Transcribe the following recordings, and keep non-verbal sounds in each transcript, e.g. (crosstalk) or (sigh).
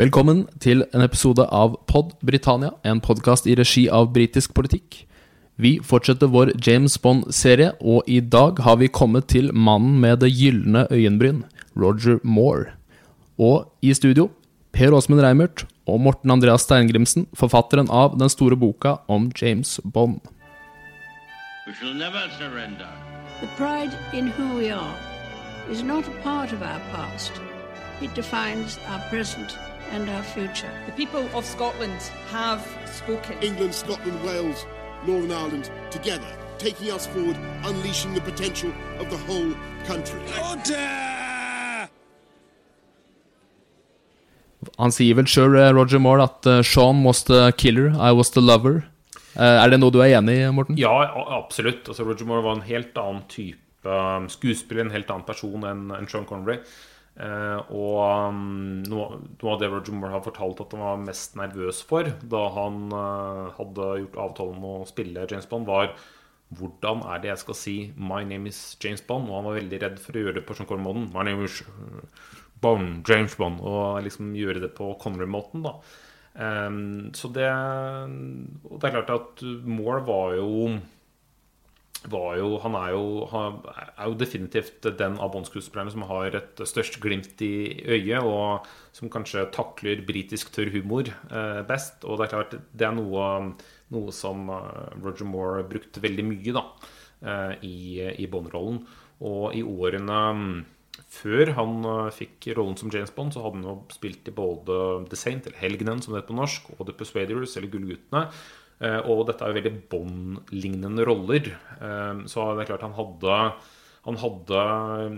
Velkommen til en episode av Pod Britannia, en podkast i regi av britisk politikk. Vi fortsetter vår James Bond-serie, og i dag har vi kommet til mannen med det gylne øyenbryn, Roger Moore. Og i studio Per Åsmund Reimert og Morten Andreas Steingrimsen, forfatteren av den store boka om James Bond. We shall never surrender. The pride in who we are is not a part of our past. It defines our present and our future. The people of Scotland have spoken. England, Scotland, Wales, Northern Ireland together, taking us forward, unleashing the potential of the whole country. Han sier vel sjøl, Roger Moore, at eh, Sean was the killer, I was the lover. Eh, Er det noe du er enig i, Morten? Ja, absolutt. Altså, Roger Moore var en helt annen type skuespiller, en helt annen person enn Sean Connery. Eh, og um, noe, av det Roger Moore har fortalt at han var mest nervøs for da han eh, hadde gjort avtale om å spille James Bond, var hvordan er det jeg skal si 'My name is James Bond'? Og han var veldig redd for å gjøre det på Sean Connery-måten. 'My name is uh, Bond, James Bond'. Og liksom gjøre det på Connery-måten, da. Um, så det Og det er klart at Moore var jo jo, han er jo, han er jo definitivt den av Bond-skuespillerne som har et størst glimt i øyet, og som kanskje takler britisk tørr humor eh, best. Og det er klart, det er noe, noe som eh, Roger Moore brukte veldig mye da, eh, i, i Bond-rollen. Og i årene mm, før han eh, fikk rollen som James Bond, så hadde han jo spilt i både The Saint, eller Helgenen som det heter på norsk, og The Persuaders, eller Gullguttene. Eh, Og dette er jo veldig Bond-lignende roller. Eh, Så det er klart han hadde han hadde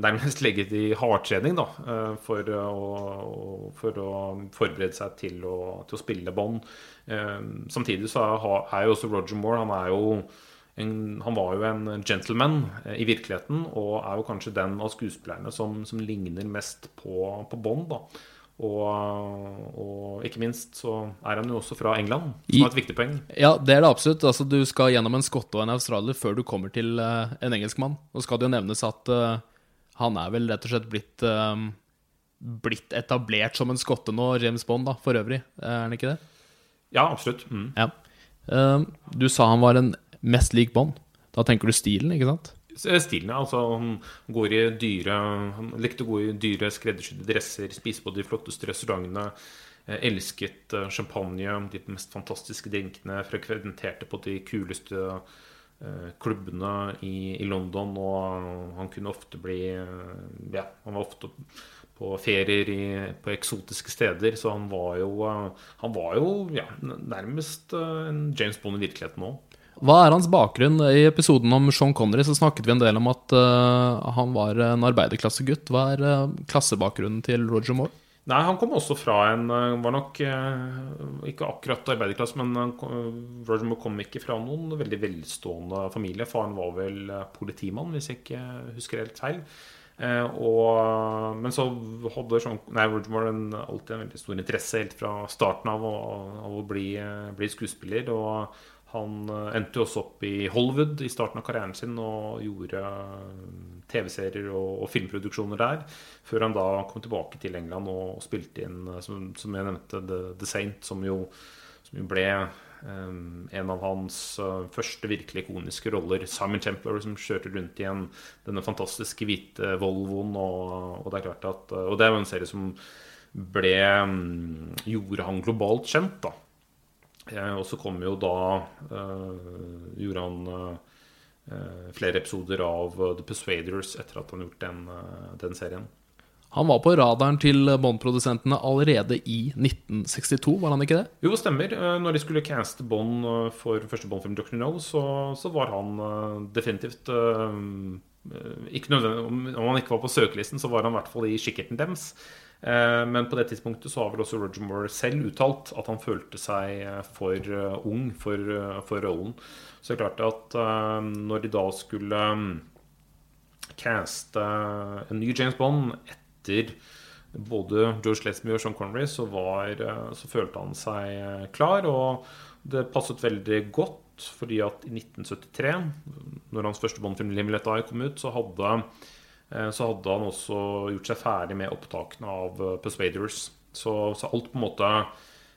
nærmest legget i hardtrening da, eh, for å, for å forberede seg til å, til å spille Bond. Samtidig så er jo også Roger Moore Han, er jo en, han var jo en gentleman i virkeligheten, og er jo kanskje den av skuespillerne som, som ligner mest på, på Bond. da. Og, og ikke minst så er han jo også fra England, som er et viktig poeng. Ja, det er det absolutt. Altså, du skal gjennom en skotte og en australier før du kommer til uh, en engelskmann. Nå skal det jo nevnes at uh, han er vel rett og slett blitt uh, Blitt etablert som en skotte nå, James Bond, da, for øvrig. Er han ikke det? Ja, absolutt. Mm. Ja. Du sa han var en mest lik Bond. Da tenker du stilen, ikke sant? Stilen. Altså, han går i dyre Han likte å gå i dyre skreddersydde dresser, spise på de flotteste restaurantene. eh, Elsket eh, champagne, de mest fantastiske drinkene. Frekventerte på de kuleste eh, klubbene i, i London. Og han kunne ofte bli Ja, han var ofte på ferier i, på eksotiske steder. Så han var jo, han var jo ja, nærmest en James Bond i virkeligheten òg. Hva er hans bakgrunn? I episoden om Sean Connery så snakket vi en del om at uh, han var en arbeiderklassegutt. Hva er uh, klassebakgrunnen til Roger Moore? Nei, han kom også fra en eh, Var nok ikke akkurat arbeiderklasse, men Roger Moore kom ikke fra noen veldig velstående familie. Faren var vel politimann, hvis jeg ikke husker helt feil. Og, men så hadde Sean, nei, Roger alltid en veldig stor interesse helt fra starten av å, av å bli, bli skuespiller. Og han eh, endte jo også opp i Hollywood i starten av karrieren sin og gjorde eh, TV-serier og, og filmproduksjoner der. Før han da kom tilbake til England og spilte inn, eh, som, som jeg nevnte, The, The Saint, som jo, som jo ble um, en av hans uh, første virkelig ikoniske roller. Simon Templer som kjørte rundt i en, denne fantastiske hvite Volvoen. Og, og det er klart at Og det er jo en serie som ble um, gjorde han globalt kjent, da. Eh, og så kom jo da eh, Gjorde han eh, flere episoder av The Persuaders etter at han gjort den, den serien. Han var på radaren til Bond-produsentene allerede i 1962, var han ikke det? Jo, stemmer. Eh, Når de skulle caste Bond for første Bond-film, Dr. No, så, så var han definitivt ikke nødvendig, om, om han ikke var på søkelisten, så var han i hvert fall i kikkerten deres. Eh, Men på det tidspunktet så har vel også Roger Moore selv uttalt at han følte seg eh, for eh, ung for, for rollen. Så det er klart at når de da skulle mm, caste en ny James Bond etter både George Lesmie og Sean Connery, så, var, så følte han seg klar. Og det passet veldig godt, fordi at i 1973, når hans første Bond-film 'Limelet Eye' kom ut, så hadde, så hadde han også gjort seg ferdig med opptakene av eh, 'Persuaders'. Så, så alt på en måte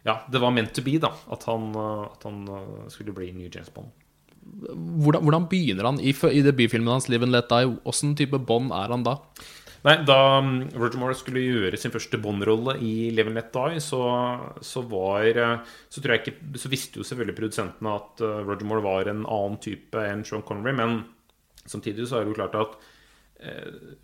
Ja, det var meant to be, da. At han, eh, at han eh, skulle bli ny James Bond. Hvordan, hvordan begynner han i, i debutfilmen hans 'Live and Let Die'? Åssen type Bond er han da? Nei, Da um, Roger Moore skulle gjøre sin første Bond-rolle i Live and Let Die, så, så var eh, Så tror jeg ikke Så visste jo selvfølgelig produsentene at eh, Roger Moore var en annen type enn Sean Connery, men samtidig så er det jo klart at eh,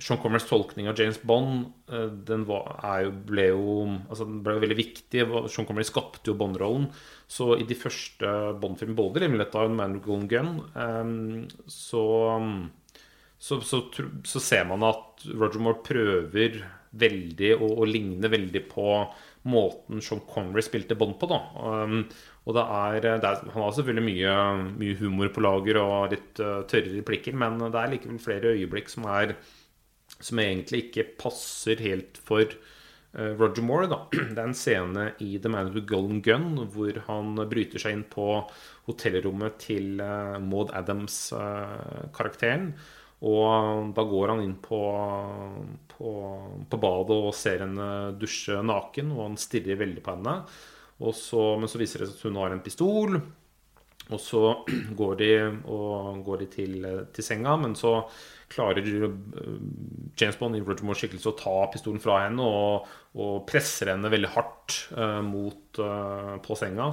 Sean Connerys tolkning av James Bond eh, den var, jo, ble jo altså den ble jo veldig viktig. Sean Connery skapte jo Bond-rollen. Så i de første Bond-filmene, både and og Man with Golden Gun, eh, så så, så, så ser man at Roger Moore prøver veldig å, å ligne veldig på måten Sean Connery spilte Bond på. da Og det er, det er Han har selvfølgelig mye, mye humor på lager og litt uh, tørre replikker, men det er likevel flere øyeblikk som er Som egentlig ikke passer helt for uh, Roger Moore. da (clears throat) Det er en scene i The Man of the Golden Gun hvor han bryter seg inn på hotellrommet til uh, Maud Adams-karakteren. Og da går han inn på, på, på badet og ser henne dusje naken, og han stirrer veldig på henne. Så, men så viser det seg at hun har en pistol, og så (clears throat) går de, går de til, til senga, men så klarer eh, James Bond i Roger Moore skikkelse å ta pistolen fra henne og, og presser henne veldig hardt uh, mot, uh, på senga.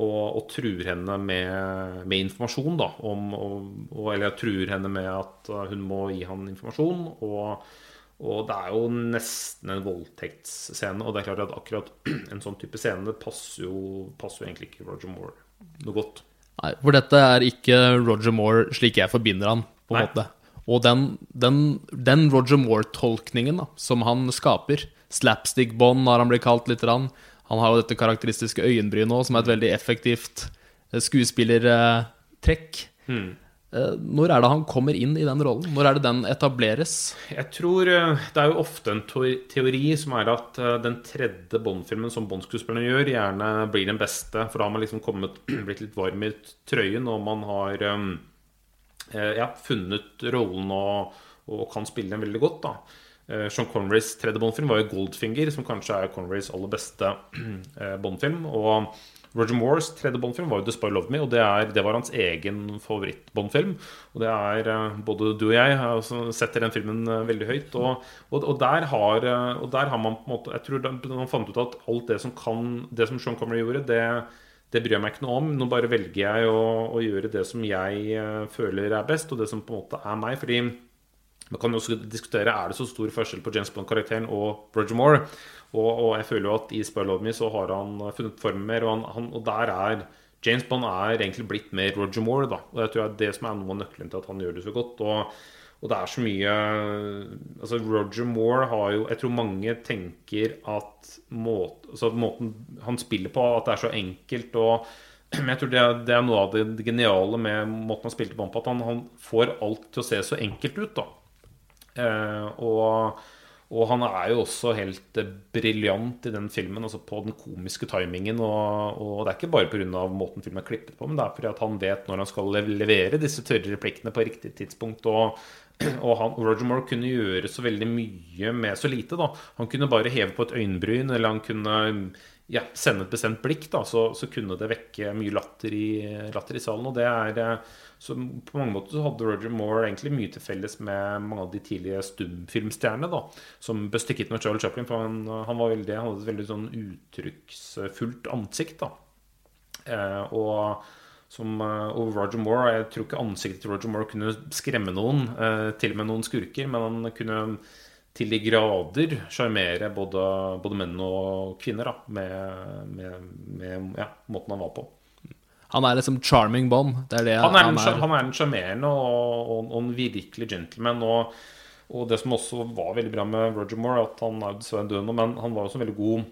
Og, og truer henne med, med informasjon, da. Om, og, eller truer henne med at hun må gi han informasjon. Og, og det er jo nesten en voldtektsscene. Og det er klart at akkurat (clears throat) en sånn type scene passer jo, passer jo egentlig ikke Roger Moore noe godt. Nei, for dette er ikke Roger Moore slik jeg forbinder han, på en Nei. måte. Og den, den, den Roger Moore-tolkningen da, som han skaper Slapstick-bånd har han blitt kalt litt. grann, Han har jo dette karakteristiske øyenbrynet òg, som er et veldig effektivt eh, skuespillertrekk. Hmm. Eh, Når er det han kommer inn i den rollen? Når er det den etableres? Jeg tror eh, Det er jo ofte en teori som er at eh, den tredje Bond-filmen som Bond-skuespillerne gjør, gjerne blir den beste. For da har man liksom kommet, (clears throat) blitt litt varm i trøyen, og man har ja, funnet rollen og, og kan spille den veldig godt. da Sean Connerys tredje Bond-film var jo 'Goldfinger', som kanskje er Connerys aller beste (clears throat) Bond-film. Og Roger Moores tredje Bond-film var jo 'The Spy Loved Me', og det, er, det var hans egen favoritt-Bond-film. Og det er eh, både du og jeg setter den filmen eh, veldig høyt. Og, og, og, der har, eh, og der har man på en måte Jeg tror man fant ut at alt det som kan Det som Sean Connery gjorde, det det bryr jeg meg ikke noe om. Nå bare velger jeg å, å gjøre det som jeg føler er best, og det som på en måte er meg. Fordi man kan jo også diskutere er det så stor forskjell på James Bond-karakteren og Roger Moore. Og, og jeg føler jo at i Spy Love Me så har han funnet formen mer, og, han, han, og der er James Bond er egentlig blitt mer Roger Moore. da Og jeg tror det er det som er noe av nøkkelen til at han gjør det så godt. Og, og det er så mye Altså Roger Moore har jo Jeg tror mange tenker at måte, altså måten han spiller på, at det er så enkelt og (clears throat) men jeg tror det er, det er noe av det geniale med måten han spilte på. At han, han får alt til å se så enkelt ut. da og, og han er jo også helt eh, briljant i den filmen, altså på den komiske timingen. Og, og det er ikke bare pga. måten filmen er klippet på, men det er fordi at han vet når han skal levere disse tørre replikkene på riktig tidspunkt. Og, (clears throat) og han, Roger Moore kunne gjøre så veldig mye med så lite. da Han kunne bare heve på et øyenbryn, eller han kunne ja, sende et bestemt blikk, da, så, så kunne det vekke mye latter i, latter i salen. Og det er eh, så På mange måter så hadde Roger Moore egentlig mye til felles med mange av de tidlige stumfilmstjernene, som bestikket med Charles Chaplin. For han, han, veldig, han hadde et veldig sånn uttrykksfullt ansikt. da eh, og som, eh, og Roger Moore Jeg tror ikke ansiktet til Roger Moore kunne skremme noen, eh, til og med noen skurker, men han kunne til de grader sjarmere både, både menn og kvinner da, med, med, med ja, måten han var på. Han er liksom charming Bond. Det er det Han er en, han er en sjarmerende og, og, og en virkelig gentleman. Og, og det som også var veldig bra med Roger Moore, at han er dessverre død nå, men han var også en veldig god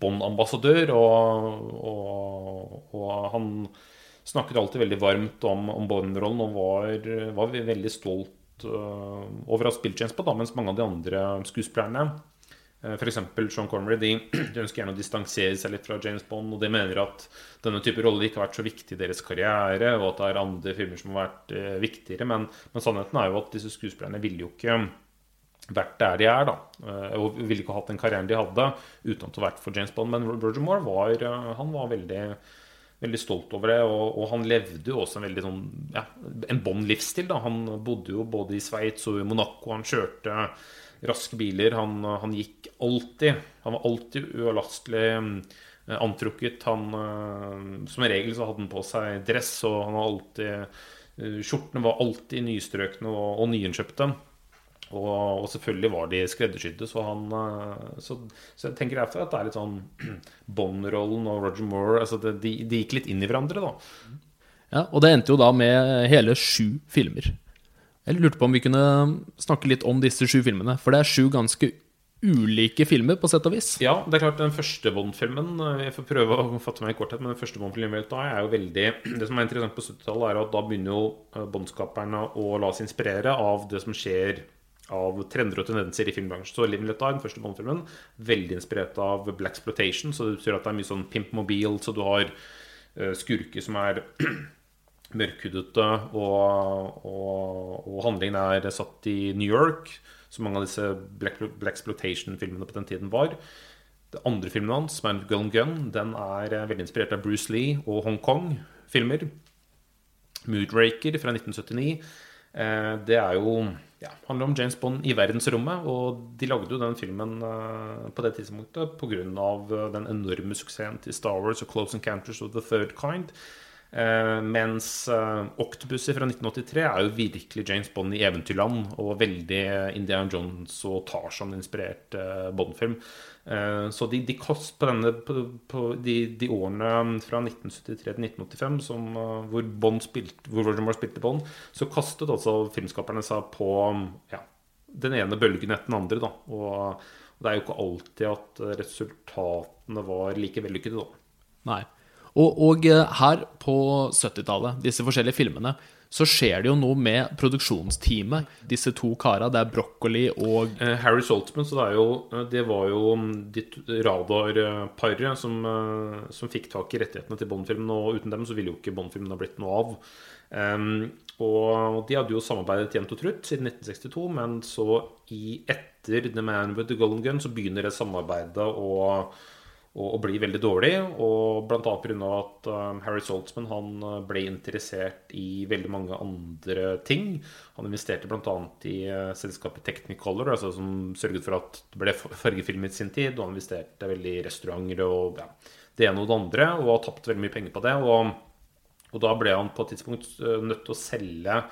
Bond-ambassadør. Og, og, og han snakket alltid veldig varmt om, om Bond-rollen og var, var veldig stolt uh, over å ha spilt James Bond, mens mange av de andre skuespillerne F.eks. Sean Connery de, (clears throat) de ønsker gjerne å distansere seg litt fra James Bond. Og de mener at denne type roller ikke har vært så viktig i deres karriere, og at det er andre filmer som har vært uh, viktigere. Men, men sannheten er jo at disse skuespillerne ville jo ikke vært der de er, da. Eh, Og ville ikke hatt den karrieren de hadde uten at det vært for James Bond. Men Roger Moore var, eh, han var veldig, veldig stolt over det, og, og han levde jo også en veldig sånn ja, en Bond-livsstil. Han bodde jo både i Sveits og i Monaco. Han kjørte raske biler. Han, han gikk alltid Han var alltid uavlastelig eh, antrukket. Han, som regel så hadde han på seg dress, og han var alltid Skjortene var alltid nystrøkne og, og nyinnkjøpte. Og, og selvfølgelig var de skreddersydde, så han eh, så, så jeg tenker derfor at det er litt sånn (clears throat) Bond-rollen og Roger Moore altså det, de, de gikk litt inn i hverandre, da. Ja, og det endte jo da med hele sju filmer. Jeg lurte på om vi kunne snakke litt om disse sju filmene. For det er sju ganske ulike filmer, på sett og vis. Ja, det er klart den første Bond-filmen eh, Jeg får prøve å fatte meg i korthet, men den første Bond-filmen da er jo veldig (clears throat) Det som er interessant på 70-tallet, er at da begynner jo eh, Bond-skaperne å la seg inspirere av det som skjer av trender og tendenser i filmbransjen. Så 'Living Let Die, den første Bond-filmen, veldig inspirert av Black Exploitation. Så det betyr at det er mye sånn pimp mobile, så du har eh, skurker som er (clears throat) mørkhudete, og, og, og handlingen er satt i New York, som mange av disse Black, Black Exploitation-filmene på den tiden var. Det andre filmen hans, Man of Gun Gun, den er eh, veldig inspirert av Bruce Lee og Hongkong-filmer. Moodraker fra 1979. Eh, det er jo ja, handler om James Bond i verdensrommet. Og de lagde jo den filmen eh, på det tidspunktet pga. den enorme suksessen til Star Wars og Close Encounters of the Third Kind. Eh, mens eh, Octopussy fra 1983 er jo virkelig James Bond i eventyrland. Og veldig Indiana Jones og Tarzan-inspirert eh, Bond-film. Eh, så de, de kost på, denne, på, på de, de årene fra 1973 til 1985 som, eh, hvor, Bond spilte, hvor Roger Moore spilte Bond, så kastet altså filmskaperne seg på ja, den ene bølgen etter den andre. Da. Og, og det er jo ikke alltid at resultatene var like vellykkede, da. Nei. Og, og eh, her på 70-tallet, disse forskjellige filmene, så skjer det jo noe med produksjonsteamet. Disse to kara, det er Broccoli og Eh, Harry Saltzman, så det, jo, eh, det var jo ditt de t- radarparet som, eh, som fikk tak i rettighetene til Bond-filmen, og uten dem så ville jo ikke Bond-filmen ha blitt noe av. Um, og de hadde jo samarbeidet jevnt og trutt siden 1962, men så i etter The Man with the Golden Gun så begynner det samarbeidet å og, og blir veldig dårlig. Og bl.a. pga. at um, Harry Saltzman han uh, ble interessert i veldig mange andre ting. Han investerte bl.a. i uh, selskapet Technicolor, altså som sørget for at det ble fargefilmet sin tid. Og han investerte veldig i restauranter og ja, det ene og det andre, og har tapt veldig mye penger på det. Og, og da ble han på et tidspunkt uh, nødt til å selge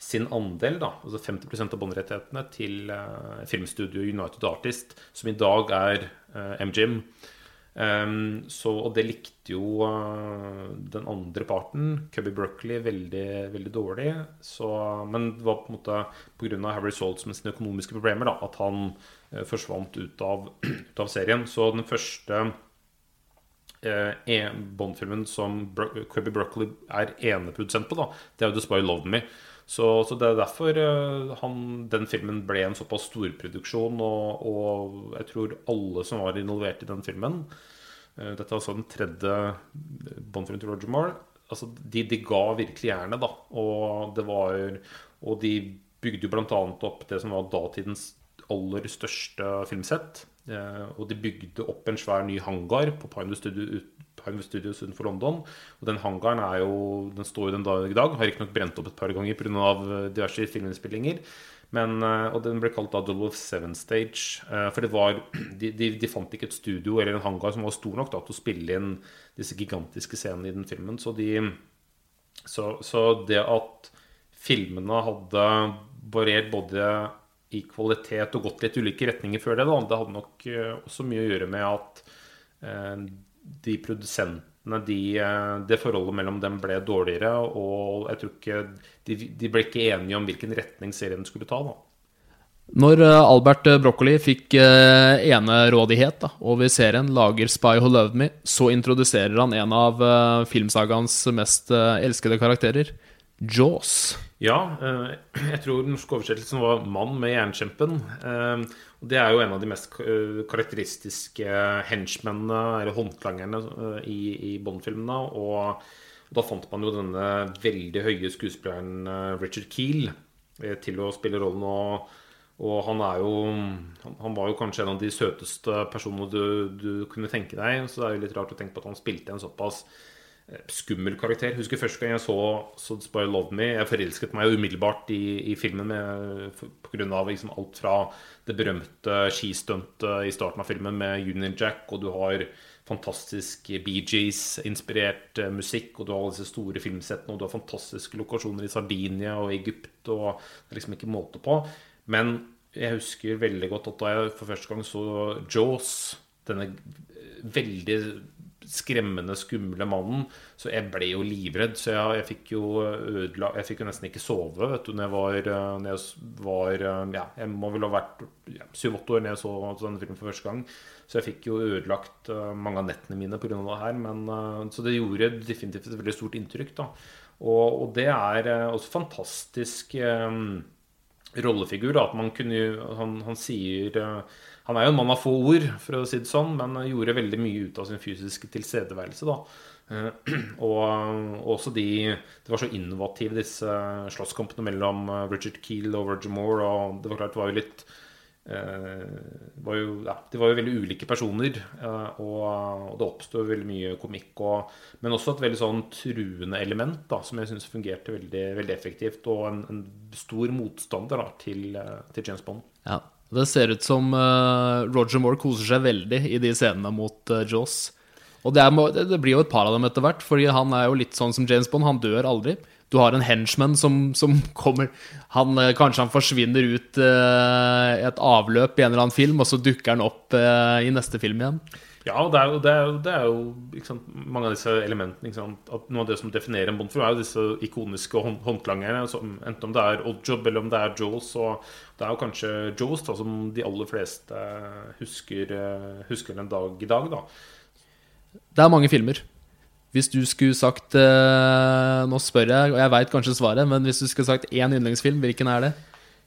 sin andel, da, altså 50% av båndrettighetene, til uh, filmstudio United Artist, som i dag er uh, MGM. Um, så, og det likte jo uh, den andre parten, Cubby Broccoli, veldig, veldig dårlig. Så, men det var på en måte pga. Harry Saltz med sine økonomiske problemer da, at han uh, forsvant ut av, (clears throat) ut av serien. Så den første uh, e Bond-filmen som Bro Cubby Broccoli er eneprodusent på, da, det er jo Spy Love Me. Så, så det er derfor uh, han, den filmen ble en såpass storproduksjon, og, og jeg tror alle som var involvert i den filmen uh, Dette er altså den tredje Bond-filmen til Roger Moore. Altså, de, de ga virkelig jernet, da. Og det var Og de bygde jo annet opp det som var datidens aller største filmsett. Eh, og de bygde opp en svær ny hangar på Pinewood Studio, ut- Pinewood Studios utenfor London. Og den hangaren er jo, den står jo den dag i dag. Har riktignok brent opp et par ganger pga. diverse filminnspillinger. Men, eh, og den ble kalt da Double of Seven Stage. eh, For det var, (clears throat) de, de, de fant ikke et studio eller en hangar som var stor nok da, til å spille inn disse gigantiske scenene i den filmen. Så, de, så, så det at filmene hadde variert både i kvalitet og gått litt ulike retninger før det, da, det hadde nok eh, også mye å gjøre med at eh, de produsentene de, eh, Det forholdet mellom dem ble dårligere, og jeg tror ikke de, de ble ikke enige om hvilken retning serien skulle ta. da. Når eh, Albert Broccoli fikk eh, enerådighet da, over serien, lager Spy Who Loved Me, så introduserer han en av filmsagaens mest elskede karakterer, Jaws. Ja, (clears throat) jeg tror den norske oversettelsen var 'Mann med jernkjempen'. Og Det er jo en av de mest eh, karakteristiske henchmennene, eller håndklangerne, eh, i, i Bond-filmene. Og da fant man jo denne veldig høye skuespilleren eh, Richard Keel til å spille rollen. Og, Og han er jo han, var jo kanskje en av de søteste personene du, du kunne tenke deg. Så det er jo litt rart å tenke på at han spilte en såpass skummel karakter. Husker første gang jeg så So By Love Me. Jeg forelsket meg umiddelbart i, i filmen av liksom alt fra det berømte skistuntet i starten av filmen med Union Jack, og du har fantastisk Bee Gees-inspirert eh, musikk, og du har disse store filmsettene, og du har fantastiske lokasjoner i Sardinia og Egypt, og det er liksom ikke måte på. Men jeg husker veldig godt at da jeg for første gang så Jaws, denne veldig skremmende, skumle mannen, så jeg ble jo livredd. Så jeg, jeg fikk jo ødela Jeg fikk jo nesten ikke sove vet du, når jeg var, eh, når jeg var eh, Ja, jeg må vel ha vært ja, syv-åtte år når jeg så denne filmen for første gang. Så jeg fikk jo ødelagt eh, mange av nettene mine pga. det her. Men, så det gjorde definitivt et veldig stort inntrykk. da Og, og det er også fantastisk eh, rollefigur. Da, at man kunne, han, han sier eh, Han er jo en mann av få ord, for å si det sånn, men gjorde veldig mye ut av sin fysiske tilstedeværelse. da Eh, (clears throat) og, og også de Det var så innovative, disse slåsskampene mellom eh, Richard Keel og Roger Moore. Og det var klart det var jo litt var jo, ja, De var jo veldig ulike personer, eh, og, og det oppstod veldig mye komikk. Og, men også et veldig sånn truende element da, som jeg syns fungerte veldig, veldig effektivt. Og en, en stor motstander da, til, eh, til James Bond. Ja. Det ser ut som uh, Roger Moore koser seg veldig i de scenene mot uh, Jaws. Og det, er, det blir jo et par av dem etter hvert, fordi han er jo litt sånn som James Bond. Han dør aldri. Du har en henchman som, som kommer han, eh, Kanskje han forsvinner ut eh, et avløp i en eller annen film, og så dukker han opp eh, i neste film igjen. Ja, og det er jo, det er jo, det er jo sant, mange av disse elementene Noe av det som definerer en Bond-film, er jo disse ikoniske hånd, håndklangerne. Som, enten om det er Oddjob eller om det er Jaws. Og det er jo kanskje Jaws da, som de aller fleste husker, eh, husker en dag i dag. da Det er mange filmer. Hvis du skulle sagt eh, Nå spør jeg, og jeg veit kanskje svaret, men hvis du skulle sagt én yndlingsfilm, hvilken er det?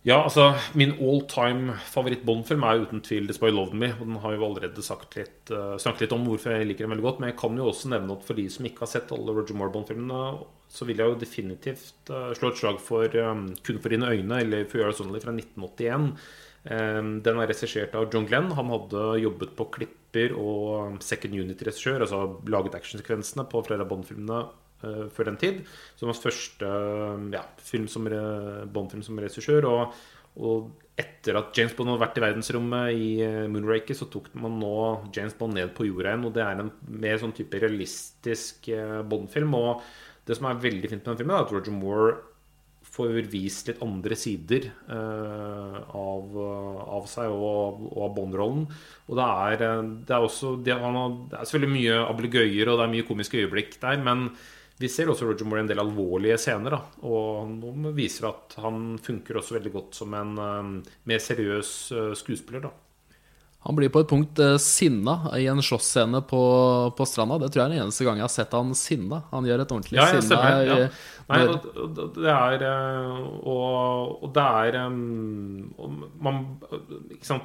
Ja, altså Min all time favoritt-Bond-film er uten tvil The Love Me. Og den har jo allerede litt, uh, snakket litt om hvorfor jeg liker den veldig godt. Men jeg kan jo også nevne at for de som ikke har sett alle Roger Moore-Bond-filmene, så vil jeg jo definitivt uh, slå et slag for um, Kun for dine øyne, eller For Yours Only fra 1981. Um, Den er regissert av John Glenn. Han hadde jobbet på klipper og second unit-regissør, altså laget actionsekvensene på flere av Bond-filmene uh, før den tid. Som hans første ja, som re- Bond-film som regissør. Og, og etter at James Bond hadde vært i verdensrommet i eh, Moonraker, så tok man nå James Bond ned på jorda igjen. Og det er en mer sånn type realistisk eh, Bond-film. Og det som er veldig fint med den filmen, er at Roger Moore får vist litt andre sider uh, av, av seg og, og av Bond-rollen. Og det er, eh, det er også det, han har, det er selvfølgelig mye ablegøyer og det er mye komiske øyeblikk der, men vi ser også Roger Moore en del alvorlige scener. Da, og noen viser at han funker også veldig godt som en uh, mer seriøs uh, skuespiller. Da. Han blir på et punkt eh, sinna i en slåssscene på, på stranda. Det tror jeg er den eneste gang jeg har sett han sinna. Han gjør et ordentlig Ja, ja, sinna. ja. eh, Nei, og, og det er eh, Og, og det er um, og man?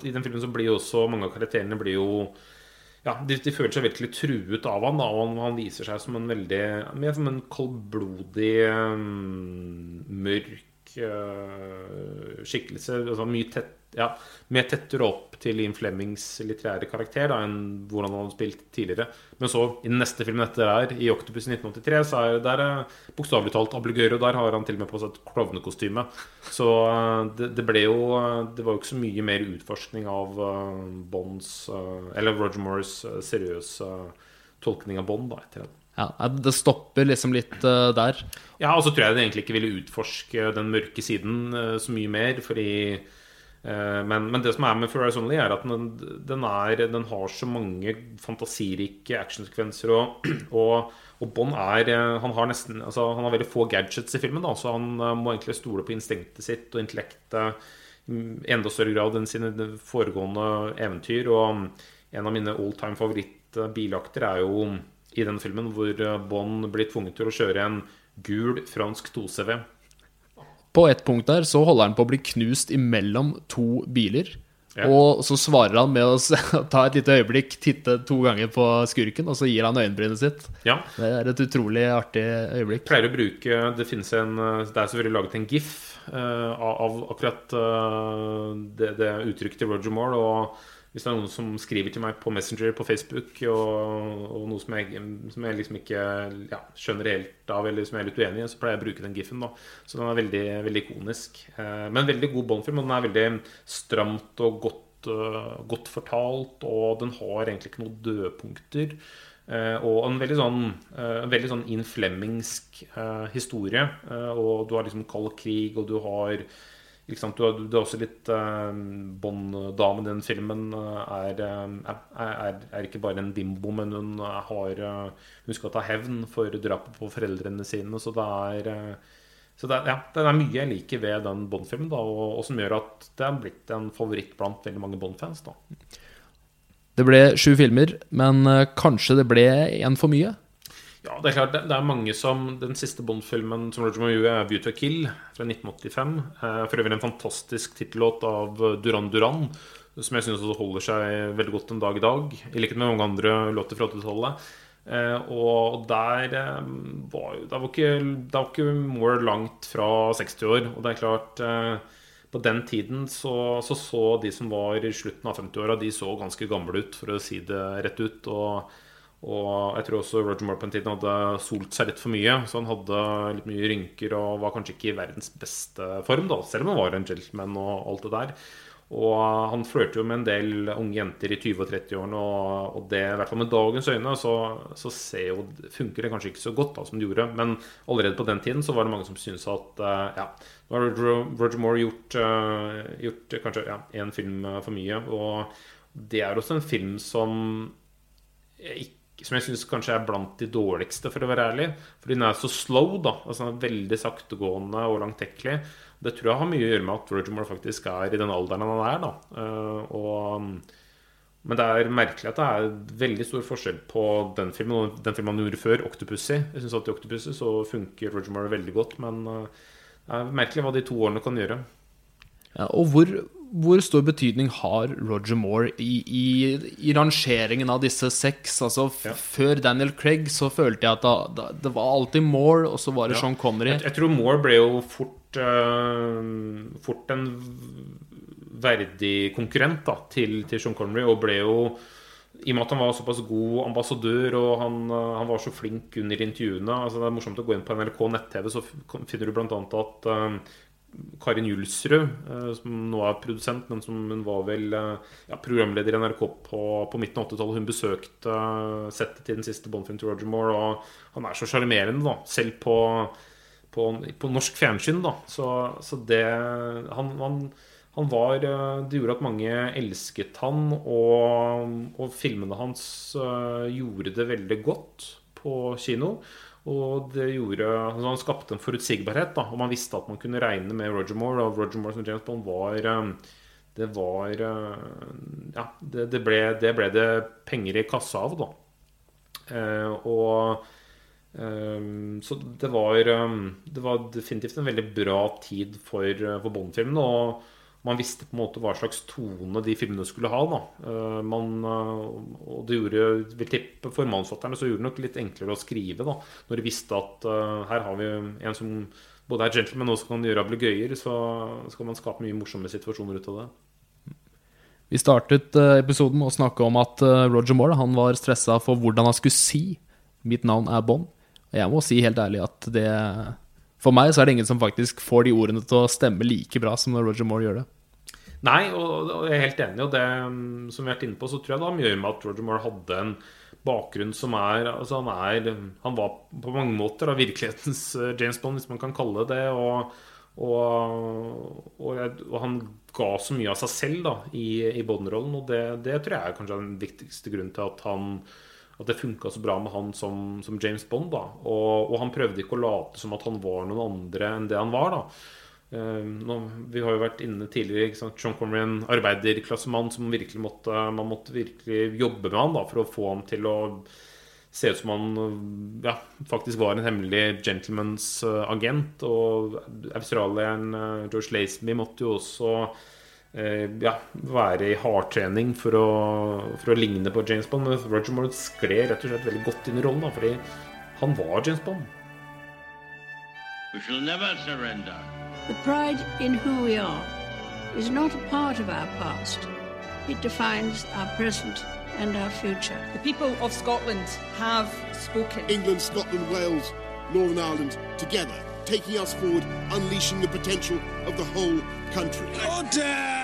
I den filmen så blir jo også mange av karakterene blir jo ja, de, de føler seg virkelig truet av han da, og han, han viser seg som en veldig Mer som en koldblodig, um, mørk uh, skikkelse. Altså mye tett ja, mer tettere opp til Ian Flemings litterære karakter da, enn hvordan han hadde spilt tidligere. Men så, i den neste filmen etter der, i Octopus 1983, så er det er bokstavelig talt ablegøyer, og der har han til og med på seg et klovnekostyme. Så eh, det, det ble jo eh, Det var jo ikke så mye mer utforskning av uh, Bonds uh, Eller Roger Moores uh, seriøse tolkning av Bond da, etter den. ja, det stopper liksom litt eh, der. Ja, og så tror jeg det egentlig ikke ville utforske den mørke siden eh, så mye mer, fordi eh, men, men det som er med For Eyes Only, er at den, den, er, den har så mange fantasirike actionsekvenser, og, (clears throat) og, og Bond er eh, Han har nesten altså, Han har veldig få gadgets i filmen, da, så han eh, må egentlig stole på instinktet sitt og intellektet i enda større grad enn sine foregående eventyr. Og en av mine all time favoritt-bilakter er jo i den filmen hvor eh, Bond blir tvunget til å kjøre en gul fransk 2CV. På et punkt der så holder han på å bli knust imellom to biler. Ja. Og så svarer han med å (laughs) ta et lite øyeblikk, titte to ganger på skurken, og så gir han øyenbrynet sitt. Ja. Det er et utrolig artig øyeblikk. Jeg pleier å bruke Det finnes en Det er selvfølgelig laget en gif uh, av, akkurat uh, det, det uttrykket til Roger Moore. Og hvis det er noen som skriver til meg på Messenger på Facebook, og, og noe som jeg, som jeg liksom ikke ja, skjønner helt av, eller som jeg er litt uenig i, så pleier jeg å bruke den gifen. da Så den er veldig, veldig ikonisk. Eh, men veldig god Bond-film, og den er veldig stramt og godt, uh, godt fortalt, og den har egentlig ikke noen dødpunkter. Eh, og en veldig sånn, eh, veldig sånn innflemmingsk eh, historie. Og du har liksom kald krig, og du har sant, du, har, du har også litt eh, Bond-damen i den filmen er, er, eh, er, er ikke bare en bimbo, men hun eh, har eh, Hun skal ta hevn for drapet på foreldrene sine. Så det er eh, så det er, ja, det er mye jeg liker ved den Bond-filmen, og, og som gjør at det er blitt en favoritt blant veldig mange Bond-fans. Det ble sju filmer, men eh, kanskje det ble én for mye? Ja, det er klart, det, er mange som Den siste Bond-filmen som Roger Moore gjorde, er 'Beauty a Kill' fra 1985. Eh, for øvrig en fantastisk tittellåt av Duran Duran, som jeg syns holder seg veldig godt en dag i dag. I likhet med mange andre låter fra 80-tallet. Eh, og der eh, var jo Da var ikke, da var ikke Moore langt fra 60 år. Og det er klart På den tiden så, så så de som var i slutten av 50-åra, de så ganske gamle ut, for å si det rett ut. Og og jeg tror også Roger Moore på en tid hadde solt seg litt for mye. Så han hadde litt mye rynker og var kanskje ikke i verdens beste form, da, selv om han var en gentleman og alt det der. Og han flørter jo med en del unge jenter i 20- og 30-årene, og, det, i hvert fall med dagens øyne, så, så jo, funker det kanskje ikke så godt da, som det gjorde. Men allerede på den tiden så var det mange som syntes at eh, ja, nå har Roger, Moore gjort, eh, gjort kanskje én film eh, for mye. Og det er også en film som ikke som jeg syns kanskje er blant de dårligste, for å være ærlig. Fordi den er så slow, da. Altså Veldig saktegående og langtekkelig. Det tror jeg har mye å gjøre med at Roger Moore faktisk er i den alderen han er. da Eh, og, Men det er merkelig at det er veldig stor forskjell på den filmen og den filmen han gjorde før, 'Octopussy'. Jeg syns at i 'Octopussy' så funker Roger Moore veldig godt, men eh, det er merkelig hva de to årene kan gjøre. Og hvor, hvor stor betydning har Roger Moore i, i, i rangeringen av disse seks? Altså, Ja. Før Daniel Craig så følte jeg at da, da, det var alltid Moore, og så var det Ja. Sean Connery. Jeg, jeg tror Moore ble jo fort, uh, fort en verdig konkurrent da, til, til Sean Connery, og ble jo i og med at han var såpass god ambassadør og han, eh, han var så flink under intervjuene altså Det er morsomt å gå inn på NRK nett-TV, så finner du bl.a. at eh, Karin Julsrud, eh, som nå er produsent, men som hun var vel eh, ja, programleder i NRK på, på midten av 80-tallet. Hun besøkte eh, settet til den siste Bond-filmen til Roger Moore, og han er så sjarmerende, da. Selv på, på, på norsk fjernsyn, da. Så, så det han, han, han var Det gjorde at mange elsket han, og, og filmene hans gjorde det veldig godt på kino. Og det gjorde altså Han skapte en forutsigbarhet, da, og man visste at man kunne regne med Roger Moore. Og Roger Moore som James Bond var eh, Det var eh, Ja, det, det, ble, det ble det penger i kassa av, da. Eh, og Ehm, så det var, ehm, det var definitivt en veldig bra tid for, for Bond-filmene. Og man visste på en måte hva slags tone de filmene skulle ha. Da. Eh, man, eh, og det gjorde, vil tippe For manusforfatterne så gjorde det nok litt enklere å skrive. Da, når de visste at uh, her har vi en som både er gentleman og kan gjøre ablegøyer. Så skal man skape mye morsomme situasjoner ut av det. Vi startet episoden med å snakke om at Roger Moore han var stressa for hvordan han skulle si 'mitt navn er Bond'. Og jeg må si helt ærlig at det For meg så er det ingen som faktisk får de ordene til å stemme like bra som når Roger Moore gjør det. Nei, og, og jeg er helt enig. Og det mm, som vi har vært inne på, så tror jeg det har mye med at Roger Moore hadde en bakgrunn som er Altså, han er Han var på mange måter da, virkelighetens eh, James Bond, hvis man kan kalle det. Og, og, og, og han ga så mye av seg selv da, i, i Bond-rollen, og det, det tror jeg er kanskje den viktigste grunnen til at han at det funka så bra med han som, som James Bond. da og, og han prøvde ikke å late som at han var noen andre enn det han var. da Eh, nå, vi har jo vært inne tidligere ikke sant? John Connery, en arbeiderklassemann som virkelig måtte, man måtte virkelig jobbe med han da, for å få ham til å se ut som han ja, faktisk var en hemmelig gentlemans eh, agent. Og australieren eh, George Laisby måtte jo også ja, være i hardtrening for å, for å ligne på James Bond. Men Roger Moore skled rett og slett veldig godt inn i rollen, da, fordi han var James Bond. We shall never surrender. The pride in who we are is not a part of our past. It defines our present and our future. The people of Scotland have spoken. England, Scotland, Wales, Northern Ireland, together, taking us forward, unleashing the potential of the whole country. Order!